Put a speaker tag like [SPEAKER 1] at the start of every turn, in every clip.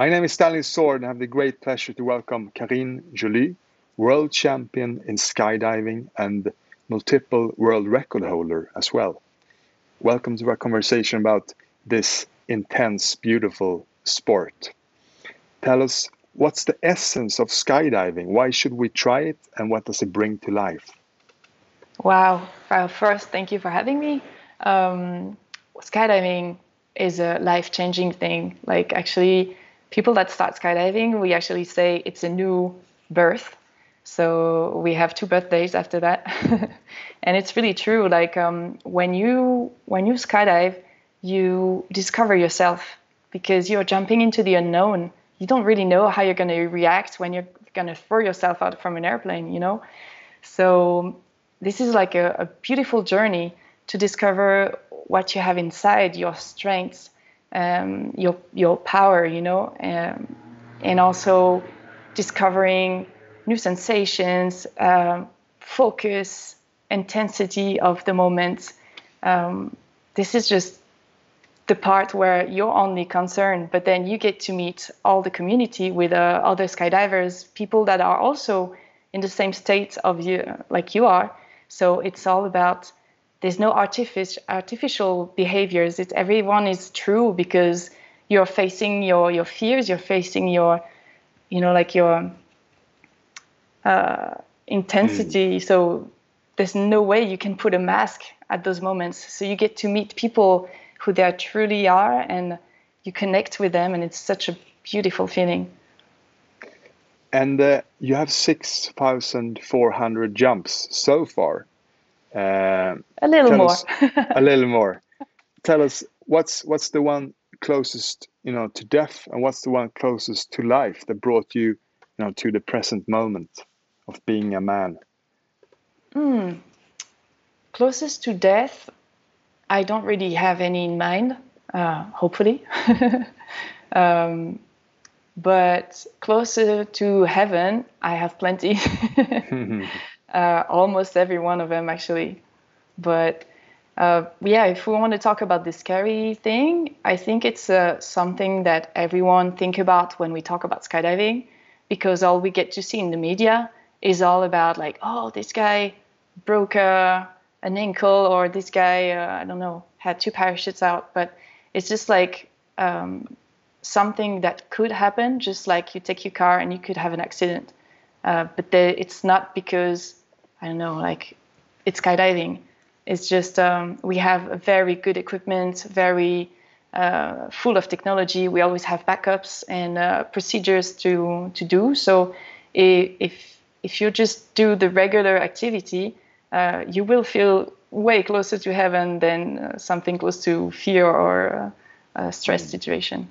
[SPEAKER 1] My name is Daniel Sword and I have the great pleasure to welcome Karine Joly, world champion in skydiving and multiple world record holder as well. Welcome to our conversation about this intense, beautiful sport. Tell us what's the essence of skydiving? Why should we try it and what does it bring to life?
[SPEAKER 2] Wow. Well, first, thank you for having me. Um, skydiving is a life changing thing. Like, actually, people that start skydiving, we actually say it's a new birth. So we have two birthdays after that, and it's really true. Like um, when you when you skydive, you discover yourself because you're jumping into the unknown. You don't really know how you're going to react when you're going to throw yourself out from an airplane. You know, so this is like a, a beautiful journey to discover what you have inside, your strengths, um, your your power, you know, um, and also discovering new sensations, um, focus, intensity of the moment. Um, this is just the part where you're only concerned, but then you get to meet all the community with uh, other skydivers, people that are also in the same state of you, like you are. So it's all about there's no artificial artificial behaviors. It's everyone is true because you're facing your your fears. You're facing your, you know, like your uh, intensity. Mm. So there's no way you can put a mask at those moments. So you get to meet people who they truly are, and you connect with them, and it's such a beautiful feeling.
[SPEAKER 1] And uh, you have six thousand four hundred jumps so far.
[SPEAKER 2] Uh, a little more.
[SPEAKER 1] Us, a little more. Tell us what's what's the one closest you know to death, and what's the one closest to life that brought you you know to the present moment of being a man.
[SPEAKER 2] Hmm. Closest to death, I don't really have any in mind. Uh, hopefully. um, but closer to heaven, I have plenty. uh, almost every one of them actually. But uh, yeah, if we want to talk about the scary thing, I think it's uh, something that everyone think about when we talk about skydiving, because all we get to see in the media is all about like, oh, this guy broke a, an ankle, or this guy, uh, I don't know, had two parachutes out. But it's just like um, something that could happen, just like you take your car and you could have an accident. Uh, but it's not because I don't know, like it's skydiving. It's just um, we have very good equipment, very uh, full of technology. We always have backups and uh, procedures to to do. So if if you just do the regular activity, uh, you will feel way closer to heaven than uh, something close to fear or uh, a stress situation.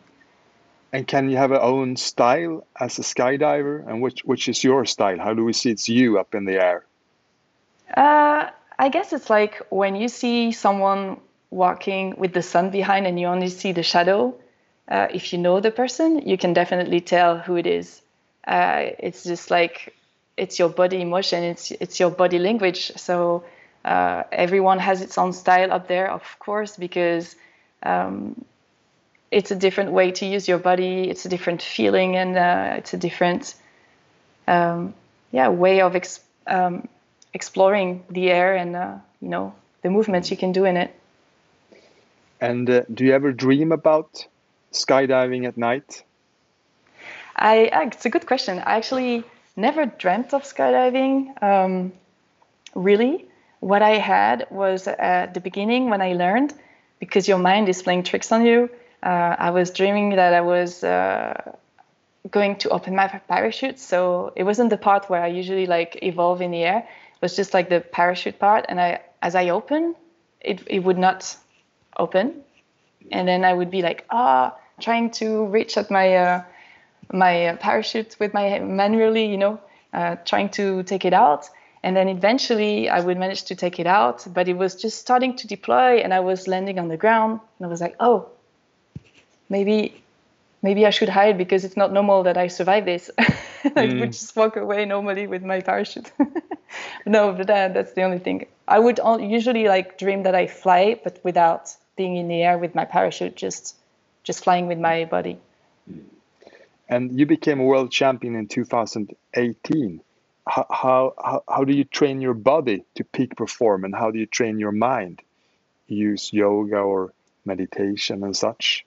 [SPEAKER 1] And can you have a own style as a skydiver? And which which is your style? How do we see it's you up in the air?
[SPEAKER 2] Uh, I guess it's like when you see someone walking with the sun behind and you only see the shadow. Uh, if you know the person, you can definitely tell who it is. Uh, it's just like it's your body emotion, it's it's your body language. So uh, everyone has its own style up there, of course, because um, it's a different way to use your body. It's a different feeling, and uh, it's a different um, yeah way of ex- um, exploring the air and uh, you know the movements you can do in it.
[SPEAKER 1] And uh, do you ever dream about skydiving at night?
[SPEAKER 2] I uh, it's a good question. I actually never dreamt of skydiving. Um, really, what I had was at the beginning when I learned, because your mind is playing tricks on you. Uh, I was dreaming that I was uh, going to open my parachute. So it wasn't the part where I usually like evolve in the air was just like the parachute part. And I, as I open, it, it would not open. And then I would be like, ah, trying to reach at my, uh, my parachute with my manually, you know, uh, trying to take it out. And then eventually I would manage to take it out, but it was just starting to deploy and I was landing on the ground. And I was like, oh, maybe maybe I should hide because it's not normal that I survive this. I mm. would just walk away normally with my parachute. no, but that, that's the only thing. I would usually like dream that I fly, but without being in the air with my parachute, just just flying with my body.
[SPEAKER 1] and you became a world champion in 2018. How, how, how do you train your body to peak perform and how do you train your mind? Use yoga or meditation and such?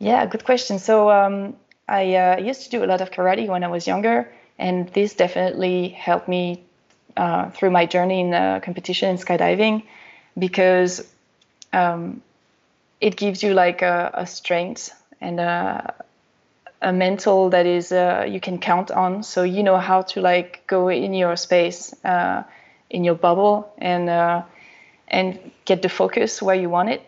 [SPEAKER 2] Yeah, good question. So um, I uh, used to do a lot of karate when I was younger, and this definitely helped me uh, through my journey in uh, competition in skydiving because um, it gives you like a, a strength and a, a mental that is uh, you can count on. So you know how to like go in your space, uh, in your bubble, and uh, and get the focus where you want it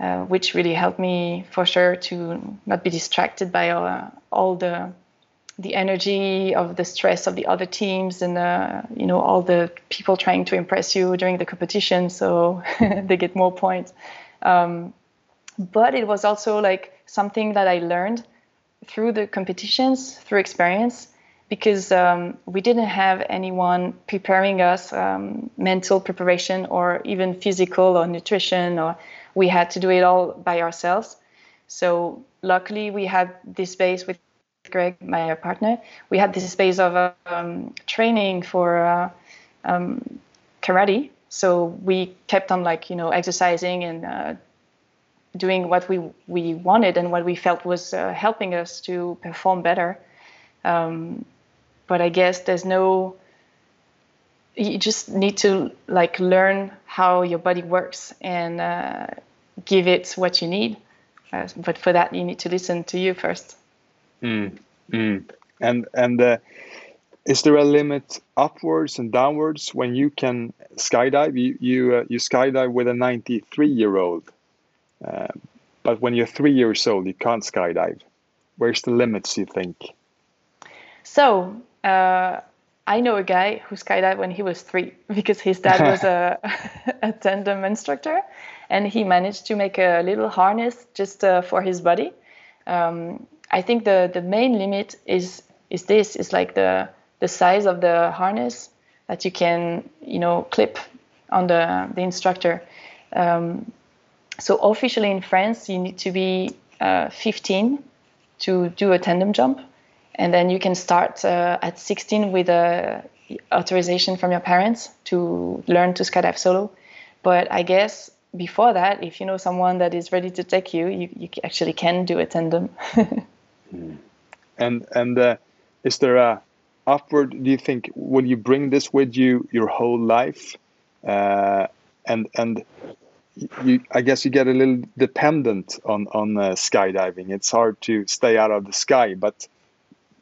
[SPEAKER 2] uh, which really helped me for sure to not be distracted by uh, all the the energy of the stress of the other teams and uh, you know all the people trying to impress you during the competition. So they get more points. Um, but it was also like something that i learned through the competitions through experience because um, we didn't have anyone preparing us um, mental preparation or even physical or nutrition or we had to do it all by ourselves. So luckily, we had this space with Greg, my partner. We had this space of um, training for uh, um, karate. So we kept on like you know exercising and uh, doing what we we wanted and what we felt was uh, helping us to perform better. Um, but I guess there's no you just need to like learn how your body works and uh, give it what you need. Uh, but for that, you need to listen to you first.
[SPEAKER 1] Mm, mm. And and uh, is there a limit upwards and downwards when you can skydive? You you uh, you skydive with a 93 year old, uh, but when you're three years old, you can't skydive. Where's the limits? You think?
[SPEAKER 2] So uh, I know a guy who skydived when he was three because his dad was a, a tandem instructor, and he managed to make a little harness just uh, for his body. Um, I think the the main limit is is this is like the the size of the harness that you can you know clip on the the instructor. Um, so officially in France, you need to be uh, 15 to do a tandem jump and then you can start uh, at 16 with a authorization from your parents to learn to skydive solo. But I guess before that, if you know someone that is ready to take you, you, you actually can do a tandem.
[SPEAKER 1] Hmm. and and uh, is there a upward? Do you think will you bring this with you your whole life? Uh, and and you, I guess you get a little dependent on on uh, skydiving. It's hard to stay out of the sky, but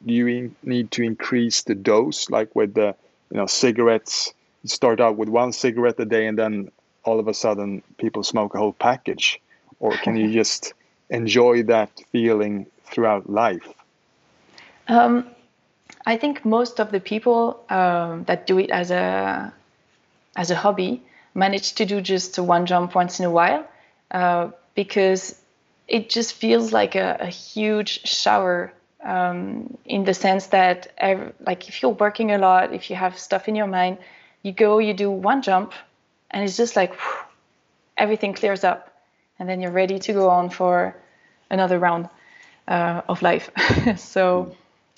[SPEAKER 1] do you need to increase the dose like with the you know cigarettes? You start out with one cigarette a day and then all of a sudden people smoke a whole package. Or can you just enjoy that feeling throughout life?
[SPEAKER 2] Um, i think most of the people um, that do it as a as a hobby manage to do just one jump once in a while uh, because it just feels like a, a huge shower um, in the sense that every, like if you're working a lot if you have stuff in your mind you go you do one jump and it's just like whew, everything clears up and then you're ready to go on for another round uh, of life. So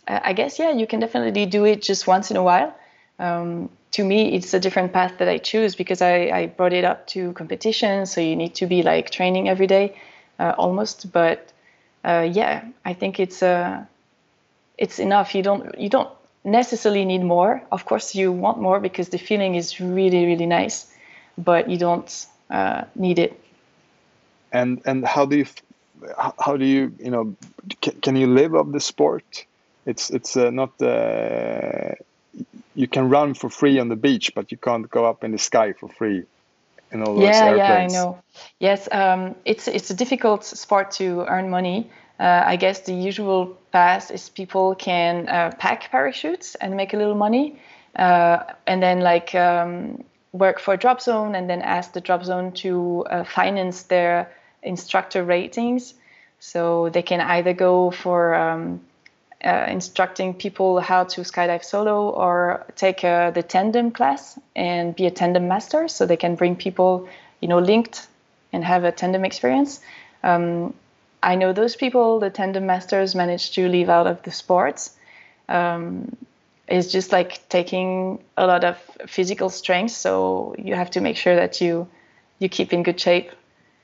[SPEAKER 2] i guess yeah you can definitely do it just once in a while. Um, to me it's a different path that i choose because I, I brought it up to competition so you need to be like training every day uh, almost. But uh, yeah i think it's a it's enough. You don't you don't necessarily need more. Of course, you want more because the feeling is really really nice, but you don't uh, need it.
[SPEAKER 1] And and how do you how do you you know can you live of the sport? It's it's uh, not. Uh, you can run for free on the beach, but you can't go up in the sky for free in all those
[SPEAKER 2] yeah,
[SPEAKER 1] airplanes.
[SPEAKER 2] Yeah, I know. Yes, um, it's it's a difficult sport to earn money. Uh, I guess the usual path is people can uh, pack parachutes and make a little money, uh, and then like um, work for a drop zone and then ask the drop zone to uh, finance their instructor ratings. So they can either go for um, uh, instructing people how to skydive solo or take uh, the tandem class and be a tandem master. So they can bring people, you know, linked and have a tandem experience. Um, I know those people. The tandem masters managed to leave out of the sports. Um, it's just like taking a lot of physical strength. So you have to make sure that you you keep in good shape.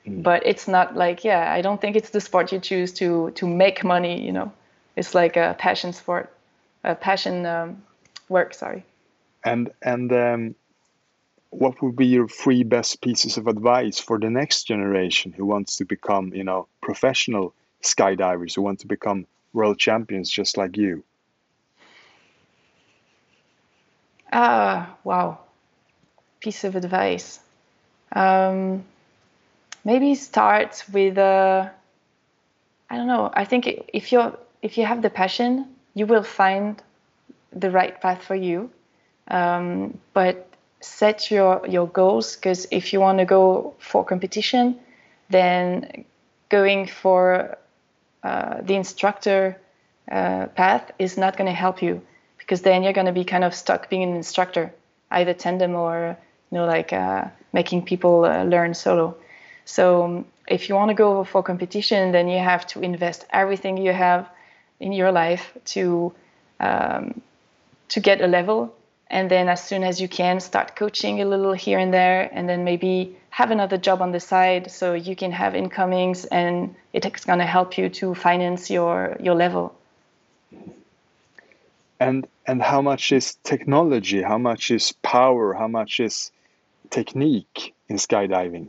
[SPEAKER 2] Mm. But it's not like yeah, I don't think it's the sport you choose to to make money. You know, it's like a passion sport, a passion um, work. Sorry.
[SPEAKER 1] And and um, what would be your three best pieces of advice for the next generation who wants to become you know professional skydivers who want to become world champions just like you?
[SPEAKER 2] Ah, wow. Piece of advice. Um, maybe start with uh, I don't know. I think if you if you have the passion, you will find the right path for you. Um, but set your your goals because if you want to go for competition, then going for uh, the instructor uh, path is not going to help you because then you're going to be kind of stuck being an instructor, either tandem or you know like uh, making people uh, learn solo. So um, if you want to go for competition, then you have to invest everything you have in your life to um, to get a level, and then as soon as you can, start coaching a little here and there, and then maybe have another job on the side so you can have incomings, and it's going to help you to finance your your level.
[SPEAKER 1] And and how much is technology? How much is power? How much is technique in skydiving?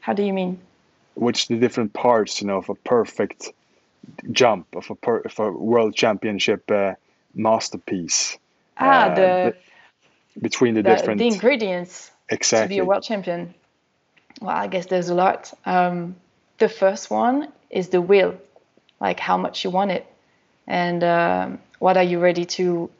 [SPEAKER 2] How do you mean?
[SPEAKER 1] Which the different parts you know of a perfect jump of a, per, of a world championship uh, masterpiece
[SPEAKER 2] ah uh, the
[SPEAKER 1] between the, the, different
[SPEAKER 2] the ingredients
[SPEAKER 1] exactly
[SPEAKER 2] to be a world champion. Well i guess there's a lot. Um, the first one is the will like how much you want it. And um, what are you ready to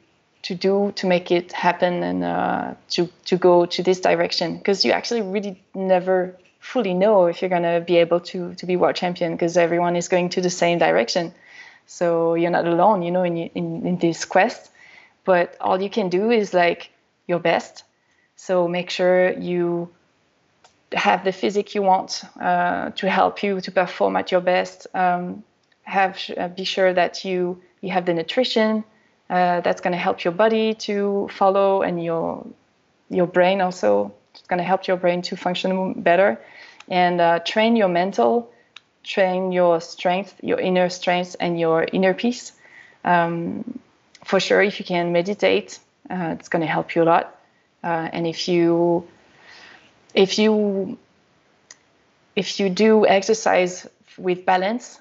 [SPEAKER 2] to do to make it happen and uh, to to go to this direction? Because you actually really never fully know if you're going to be able to to be world champion because everyone is going to the same direction. So you're not alone you know in, in in this quest but all you can do is like your best. So make sure you have the physique you want uh, to help you to perform at your best. Um, have uh, be sure that you you have the nutrition uh, that's going to help your body to follow and your your brain also. It's going to help your brain to function better. And uh, train your mental train your strength your inner strength and your inner peace. Um, for sure if you can meditate uh, it's going to help you a lot uh, and if you if you if you do exercise with balance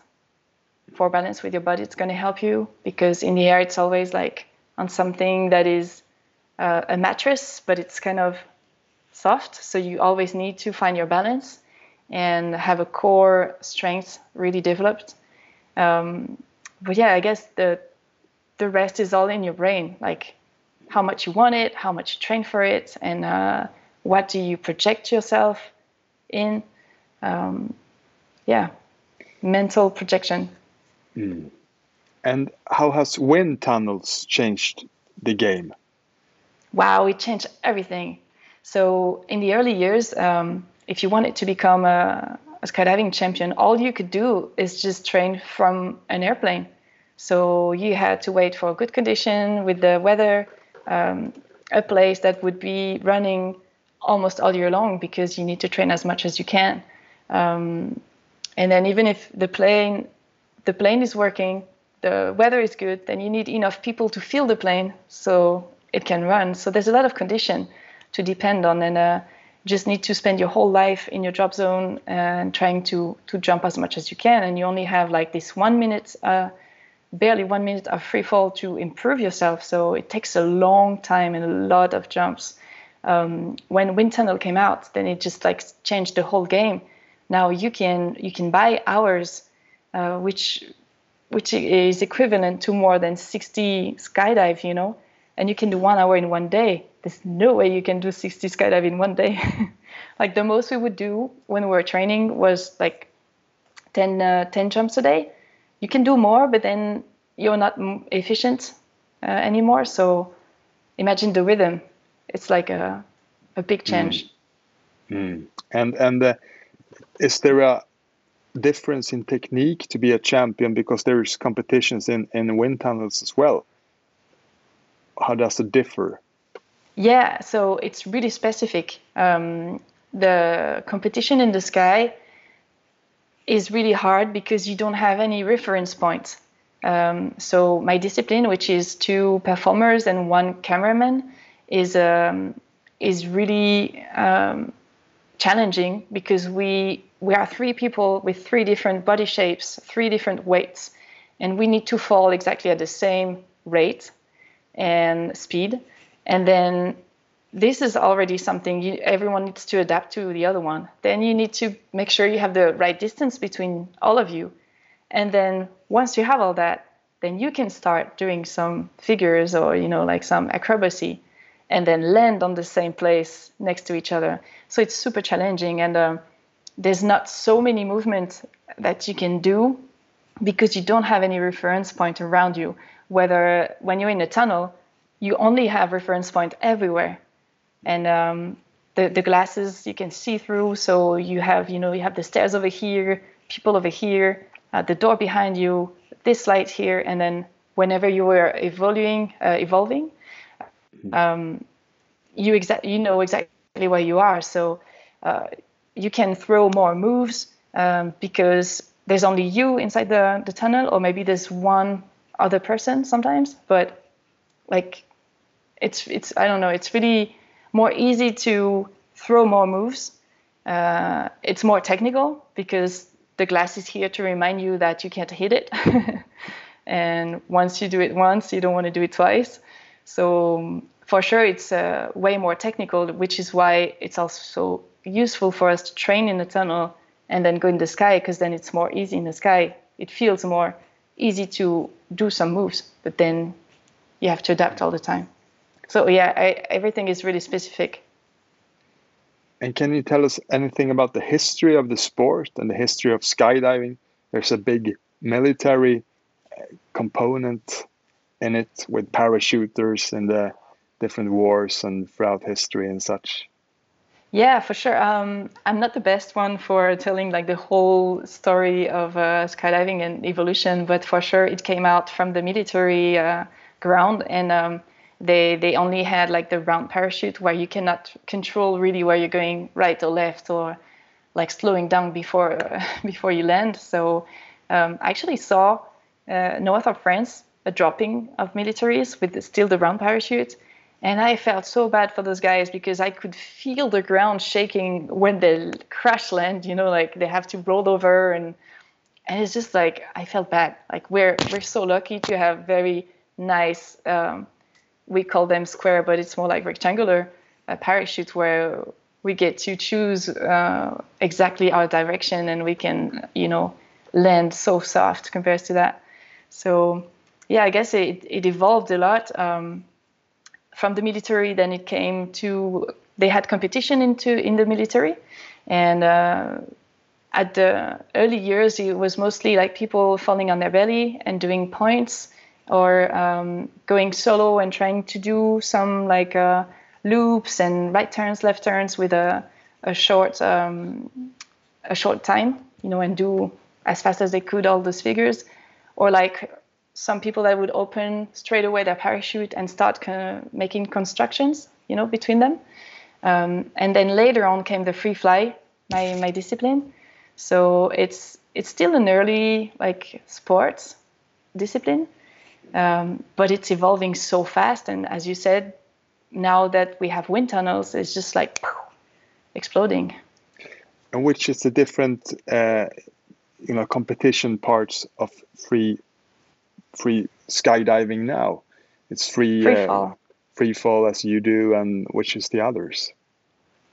[SPEAKER 2] for balance with your body, it's going to help you because in the air, it's always like on something that is uh, a mattress, but it's kind of soft. So you always need to find your balance and have a core strength really developed. Um, but yeah, I guess the the rest is all in your brain, like how much you want it, how much you train for it, and uh, what do you project yourself in. Um, yeah, mental projection.
[SPEAKER 1] Mm. And how has wind tunnels changed the game?
[SPEAKER 2] Wow, it changed everything. So in the early years, um, if you wanted to become a, a, skydiving champion, all you could do is just train from an airplane. So you had to wait for a good condition with the weather, um, a place that would be running almost all year long because you need to train as much as you can. Um, and then even if the plane the plane is working, the weather is good, then you need enough people to fill the plane so it can run. So there's a lot of condition to depend on, and uh, just need to spend your whole life in your drop zone and trying to to jump as much as you can. And you only have like this one minute, uh, barely one minute of free fall to improve yourself. So it takes a long time and a lot of jumps. Um, when Wind Tunnel came out, then it just like changed the whole game. Now you can you can buy hours uh, which which is equivalent to more than 60 skydive, you know, and you can do one hour in one day. There's no way you can do 60 skydive in one day. like the most we would do when we were training was like 10, uh, 10 jumps a day. You can do more, but then you're not efficient uh, anymore. So imagine the rhythm. It's like a, a big change.
[SPEAKER 1] Mm. Mm. And and uh, is there a difference in technique to be a champion because there's competitions in in wind tunnels as well? How does it differ?
[SPEAKER 2] Yeah, so it's really specific. Um, the competition in the sky is really hard because you don't have any reference points. Um, so my discipline, which is two performers and one cameraman, is um, is really um, challenging because we we are three people with three different body shapes, three different weights, and we need to fall exactly at the same rate and speed. And then this is already something you, everyone needs to adapt to the other one. Then you need to make sure you have the right distance between all of you. And then once you have all that, then you can start doing some figures or you know like some acrobacy and then land on the same place next to each other. So it's super challenging and um, there's not so many movements that you can do because you don't have any reference point around you. Whether when you're in a tunnel, you only have reference point everywhere and um, the, the glasses you can see through. So you have you know you have the stairs over here people over here uh, the door behind you this light here and then whenever you are evolving uh, evolving um, you exa- you know exactly where you are. So uh, you can throw more moves um, because there's only you inside the, the tunnel or maybe there's one other person sometimes but like it's it's i don't know it's really more easy to throw more moves. Uh, it's more technical because the glass is here to remind you that you can't hit it. and once you do it once, you don't want to do it twice. So for sure, it's uh, way more technical, which is why it's also useful for us to train in the tunnel and then go in the sky because then it's more easy in the sky. It feels more easy to do some moves, but then you have to adapt all the time. So yeah, I, everything is really specific.
[SPEAKER 1] And can you tell us anything about the history of the sport and the history of skydiving? There's a big military uh, component in it with parachuters and the different wars and throughout history and such.
[SPEAKER 2] Yeah, for sure. Um, I'm not the best one for telling like the whole story of uh, skydiving and evolution, but for sure it came out from the military uh, ground and. Um, they they only had like the round parachute where you cannot control really where you're going right or left or like slowing down before before you land. So um, I actually saw uh, north of France a dropping of militaries with still the round parachute. And I felt so bad for those guys because I could feel the ground shaking when they crash land, you know, like they have to roll over and and it's just like I felt bad. Like we're we're so lucky to have very nice um, we call them square, but it's more like rectangular uh, parachute where we get to choose uh, exactly our direction and we can, you know, land so soft compared to that. So, yeah, I guess it, it evolved a lot um, from the military. Then it came to they had competition into in the military, and uh, at the early years it was mostly like people falling on their belly and doing points or um, going solo and trying to do some like uh, loops and right turns, left turns with a, a short um, a short time, you know, and do as fast as they could all those figures, or like some people that would open straight away their parachute and start kind of making constructions, you know, between them. Um, and then later on came the free fly, my my discipline. So it's it's still an early like sports discipline, um, but it's evolving so fast. And as you said, now that we have wind tunnels, it's just like exploding.
[SPEAKER 1] And which is the different, uh, you know, competition parts of free, free skydiving now? It's free,
[SPEAKER 2] free uh, fall.
[SPEAKER 1] free fall as you do, and which is the others?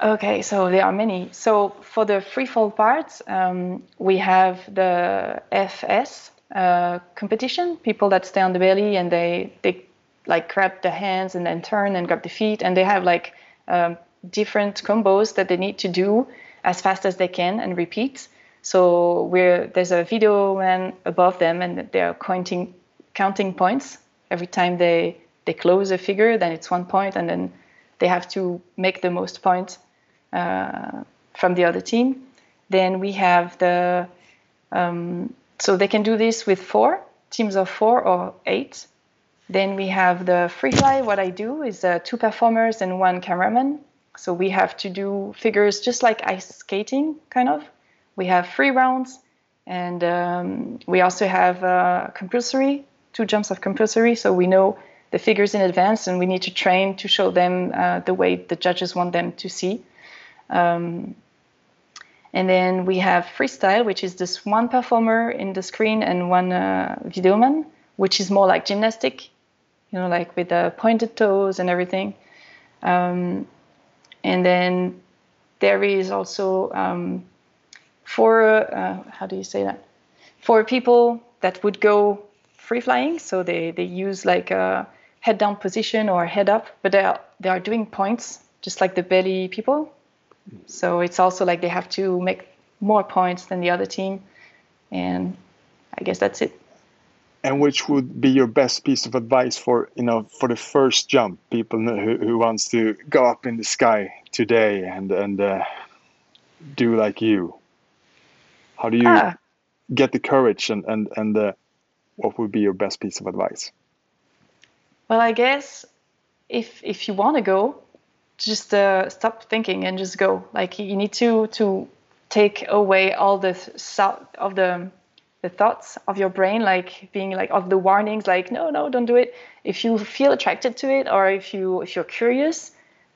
[SPEAKER 2] Okay, so there are many. So for the free fall parts, um, we have the FS, uh, competition. People that stay on the belly and they they like grab the hands and then turn and grab the feet, and they have like um, different combos that they need to do as fast as they can and repeat. So we're there's a video man above them, and they're counting counting points every time they they close a figure. Then it's one point, and then they have to make the most points uh, from the other team. Then we have the Um, so they can do this with four teams of four or eight. Then we have the free fly. What I do is uh, two performers and one cameraman. So we have to do figures just like ice skating, kind of. We have three rounds, and um, we also have uh, compulsory, two jumps of compulsory. So we know the figures in advance, and we need to train to show them uh, the way the judges want them to see. Um, and then we have freestyle, which is this one performer in the screen and one uh, video man, which is more like gymnastic, you know, like with the pointed toes and everything. Um, and then there is also um, for uh, how do you say that? For people that would go free flying, so they, they use like a head down position or head up, but they are, they are doing points just like the belly people. So it's also like they have to make more points than the other team, and I guess that's it.
[SPEAKER 1] And which would be your best piece of advice for you know for the first jump, people who, who wants to go up in the sky today and and uh, do like you? How do you ah. get the courage and and and uh, what would be your best piece of advice?
[SPEAKER 2] Well, I guess if if you want to go, just uh, stop thinking and just go. Like you need to to take away all the th- of the the thoughts of your brain, like being like of the warnings, like no, no, don't do it. If you feel attracted to it, or if you if you're curious,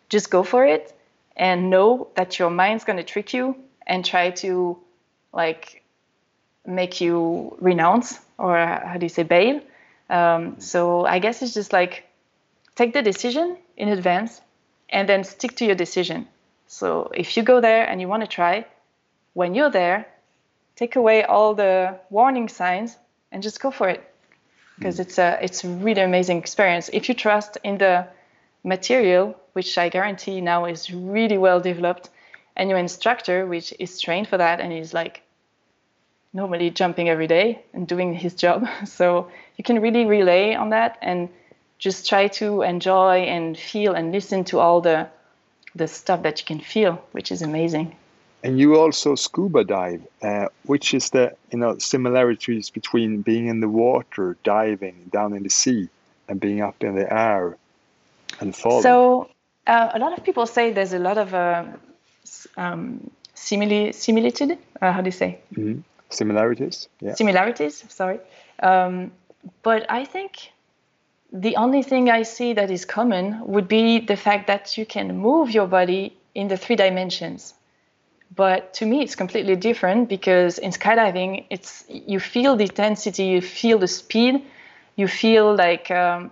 [SPEAKER 2] just go for it, and know that your mind's gonna trick you and try to like make you renounce or how do you say bail. Um, so I guess it's just like take the decision in advance and then stick to your decision. So if you go there and you want to try, when you're there, take away all the warning signs and just go for it because mm. it's a it's a really amazing experience. If you trust in the material, which I guarantee now is really well developed, and your instructor, which is trained for that and is like normally jumping every day and doing his job, so you can really relay on that and just try to enjoy and feel and listen to all the the stuff that you can feel, which is amazing.
[SPEAKER 1] And you also scuba dive, uh, which is the you know similarities between being in the water, diving down in the sea, and being up in the air and falling.
[SPEAKER 2] So uh, a lot of people say there's a lot of uh, um, simili- similitude. Uh, how do you say?
[SPEAKER 1] Mm-hmm. Similarities.
[SPEAKER 2] Yeah. Similarities. Sorry, um, but I think the only thing I see that is common would be the fact that you can move your body in the three dimensions. But to me, it's completely different because in skydiving, it's you feel the intensity, you feel the speed, you feel like um,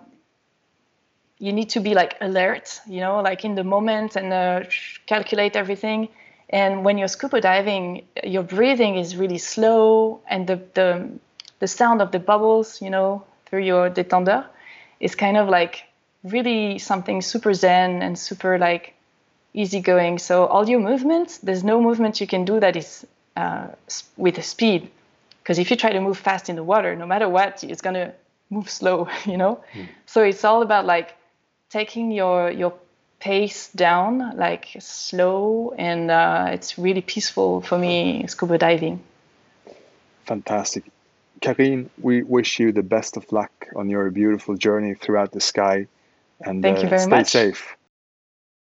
[SPEAKER 2] you need to be like alert, you know, like in the moment and uh, calculate everything. And when you're scuba diving, your breathing is really slow, and the the, the sound of the bubbles, you know, through your détendeur is kind of like really something super zen and super like easygoing. So all your movements, there's no movement you can do that is uh, with speed. Because if you try to move fast in the water, no matter what, it's gonna move slow, you know. Mm. So it's all about like taking your your pace down, like slow, and uh, it's really peaceful for me scuba diving.
[SPEAKER 1] Fantastic. Karine, we wish you the best of luck on your beautiful journey throughout the sky. And
[SPEAKER 2] Thank you uh, very
[SPEAKER 1] stay
[SPEAKER 2] much.
[SPEAKER 1] safe.